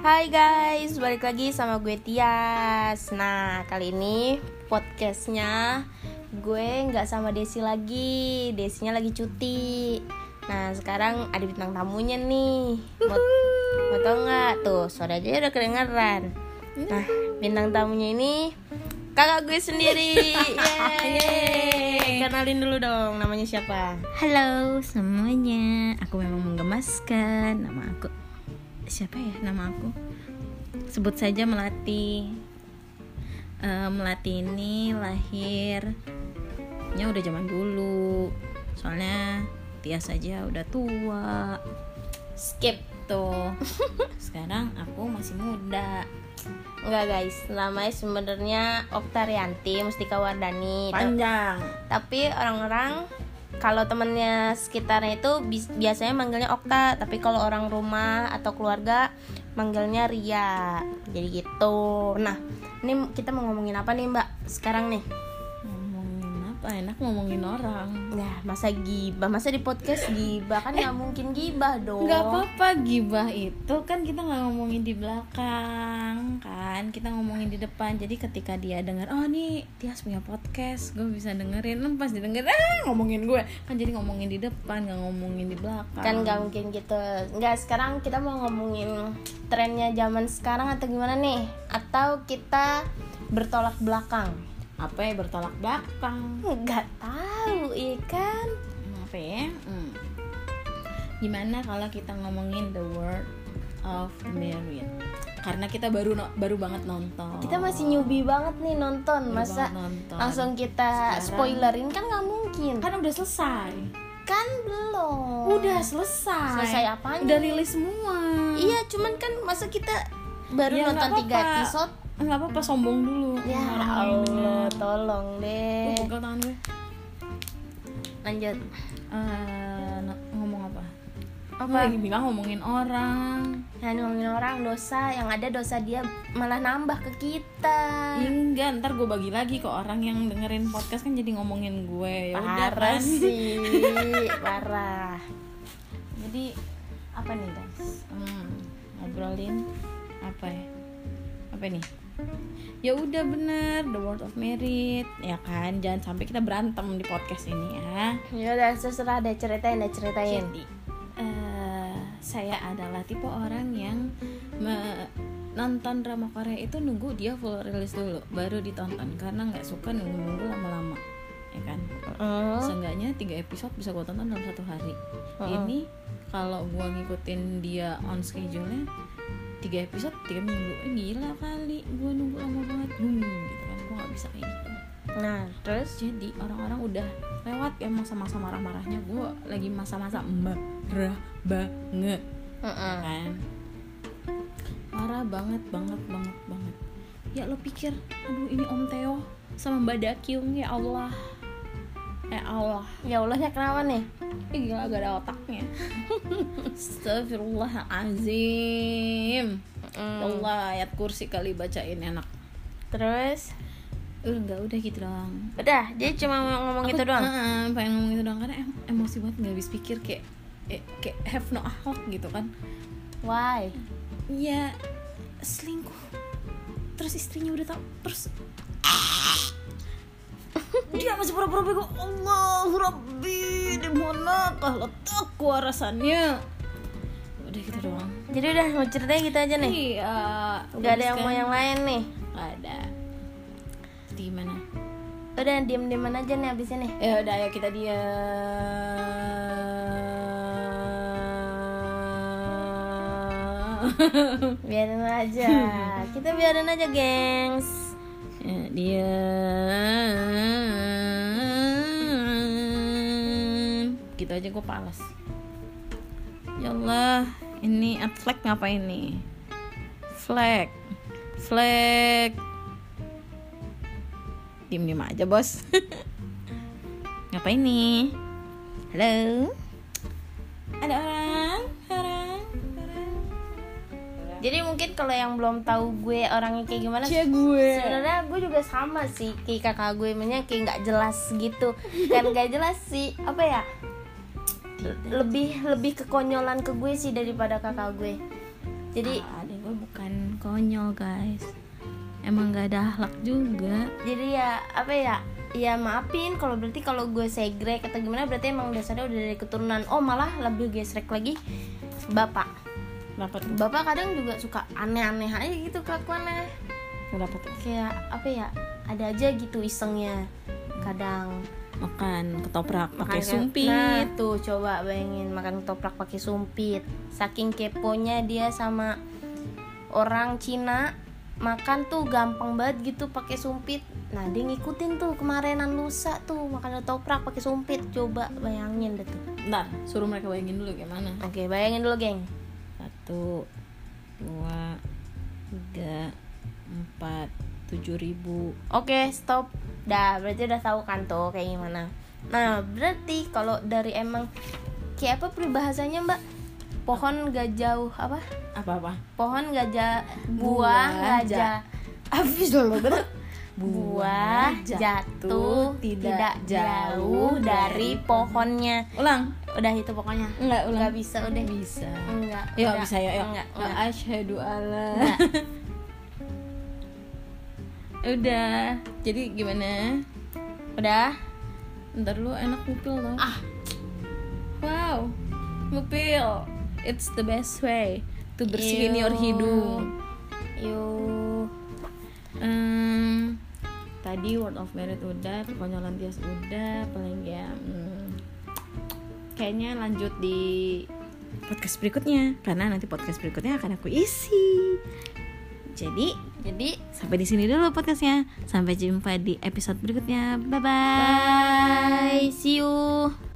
Hai guys, balik lagi sama gue Tias. Nah, kali ini podcastnya gue nggak sama Desi lagi. Desinya lagi cuti. Nah, sekarang ada bintang tamunya nih. Mau, mau tau nggak? Tuh, suara aja udah kedengeran. Nah, bintang tamunya ini kakak gue sendiri. Yeay. Kenalin dulu dong, namanya siapa? Halo semuanya, aku memang menggemaskan. Nama aku siapa ya? Nama aku sebut saja Melati. Eh, Melati ini lahirnya udah zaman dulu. Soalnya Tia saja udah tua. Skip Tuh. Sekarang aku masih muda. Enggak guys, namanya sebenarnya Oktarianti Mustika Wardani Panjang. Tapi orang-orang kalau temennya sekitarnya itu biasanya manggilnya Okta Tapi kalau orang rumah atau keluarga manggilnya Ria. Jadi gitu. Nah, ini kita mau ngomongin apa nih mbak? Sekarang nih? Enak ngomongin orang. Ya, masa gibah, masa di podcast gibah? Kan nggak mungkin gibah dong. Nggak apa-apa gibah itu kan kita nggak ngomongin di belakang kan? Kita ngomongin di depan. Jadi ketika dia dengar oh nih Tias punya podcast gue bisa dengerin. Em, pas didengar ah ngomongin gue. Kan jadi ngomongin di depan nggak ngomongin di belakang. Kan nggak mungkin gitu. Nggak sekarang kita mau ngomongin trennya zaman sekarang atau gimana nih? Atau kita bertolak belakang apa ya bertolak belakang? Nggak tahu iya kan? Apa ya? Hmm. gimana kalau kita ngomongin the word of married karena kita baru no- baru banget nonton. Kita masih newbie banget nih nonton. Baru masa nonton. langsung kita Sekarang- spoilerin? Kan nggak mungkin. Kan udah selesai. Kan belum. Udah selesai. Selesai apanya? Udah rilis semua. iya cuman kan masa kita baru Ya, nonton tiga episode Enggak apa-apa sombong dulu. ya Allah tolong Uh, deh pegel tangan gue. lanjut no- ngomong apa? apa Lagi bilang ngomongin orang. ya ngomongin orang dosa yang ada dosa dia malah nambah ke kita Ya enggak, ntar gue bagi lagi ke orang yang dengerin podcast kan jadi ngomongin gue. Ya udah parah kan. sih parah Jadi apa nih guys? Hmm, ngobrolin apa ya? Apa nih? Ya udah bener the word of merit ya kan jangan sampai kita berantem di podcast ini ya. ya udah terserah deh ceritain deh ceritain Jadi eh, saya adalah tipe orang yang me- nonton drama Korea itu nunggu dia full rilis dulu baru ditonton karena nggak suka nunggu-nunggu lama-lama ya kan Mm. seenggaknya tiga episode bisa gue tonton dalam satu hari Mm-mm. ini kalau gue ngikutin dia on schedule-nya tiga episode tiga minggu. Eh, gila kali gue nunggu lama banget. Hmm, gitu kan. Gue nggak bisa kayak gitu. Nah terus? Jadi orang-orang udah lewat ya masa-masa marah-marahnya. Gue lagi masa-masa marah banget. Mm-mm. kan? Marah banget banget banget banget. Ya lo pikir aduh ini om Theo sama mbak Dakyung ya Allah ya Allah ya Allahnya kenapa nih? Ih, gila gak ada otaknya. Astagfirullahalazim Ya Mm. Allah ayat kursi kali bacain enak. Terus? Udah enggak udah gitu doang. Udah jadi cuma mau ngomong Aku- gitu doang? Heeh, pengen ngomong gitu doang karena em- emosi banget nggak habis pikir kayak eh, kayak have no akhlak gitu kan. Why? Ya selingkuh. Terus istrinya udah tau terus dia masih pura-pura bego? Allah Rabbi di manakah letakku rasanya udah gitu doang. Jadi udah mau ceritanya gitu aja nih? Iya nggak ada yang mau yang lain nih? Nggak ada. Jadi gimana udah diem dieman aja nih abis ini. Ya udah ya kita dia biarin aja. Kita biarin aja gengs. Ya, dia gitu aja gue palas ya Allah ini ad flag ngapain nih? Flag flag. Diem diem aja bos. Ngapain nih? Halo? Ada orang? Orang? Orang jadi mungkin kalau yang belum tahu gue orangnya kayak gimana Cia gue. sebenarnya gue juga sama sih kayak kakak gue mainnya kayak nggak jelas gitu. Kan nggak jelas sih apa ya lebih lebih kekonyolan ke gue sih daripada kakak gue. Jadi ada gue bukan konyol guys. Emang gak ada akhlak juga. Jadi ya apa ya? Ya maafin kalau berarti kalau gue segrek atau gimana berarti emang dasarnya udah dari keturunan. Oh malah lebih gesrek lagi bapak tuh? Bapak kadang juga suka aneh-aneh aja gitu kelakuannya. Kenapa tuh? Kayak apa ya? Ada aja gitu isengnya kadang makan ketoprak pakai sumpit Nah, tuh coba bayangin makan ketoprak pakai sumpit. Saking keponya dia sama orang Cina makan tuh gampang banget gitu pakai sumpit. Nah, dia ngikutin tuh kemarinan lusa tuh makan ketoprak pakai sumpit. Coba bayangin deh tuh. Bentar, suruh mereka bayangin dulu gimana Oke, bayangin dulu, geng. satu dua tiga empat tujuh ribu Oke, stop. Dah, berarti udah tahu kan tuh kayak gimana. Nah, berarti kalau dari emang kayak apa peribahasanya, Mbak? Pohon gak jauh apa? apa apa pohon gajah Buah buah gajah ja- habis dulu bener Buah jatuh tidak tidak jauh dari pohonnya ulang udah itu pokoknya enggak ulang nggak bisa udah bisa enggak ya bisa ya ya enggak enggak. asyhadu alla Enggak. udah. Jadi gimana? Udah? Ntar lu enak ngupil dong. Ah. Wow. Ngupil. It's the best way to bersihin Ew. your hidung. Yuk Em, tadi word of merit udah kekonyolan tias udah paling ya hmm, kayaknya lanjut di podcast berikutnya karena nanti podcast berikutnya akan aku isi jadi jadi sampai di sini dulu podcastnya. Sampai jumpa di episode berikutnya. Bye bye bye. See you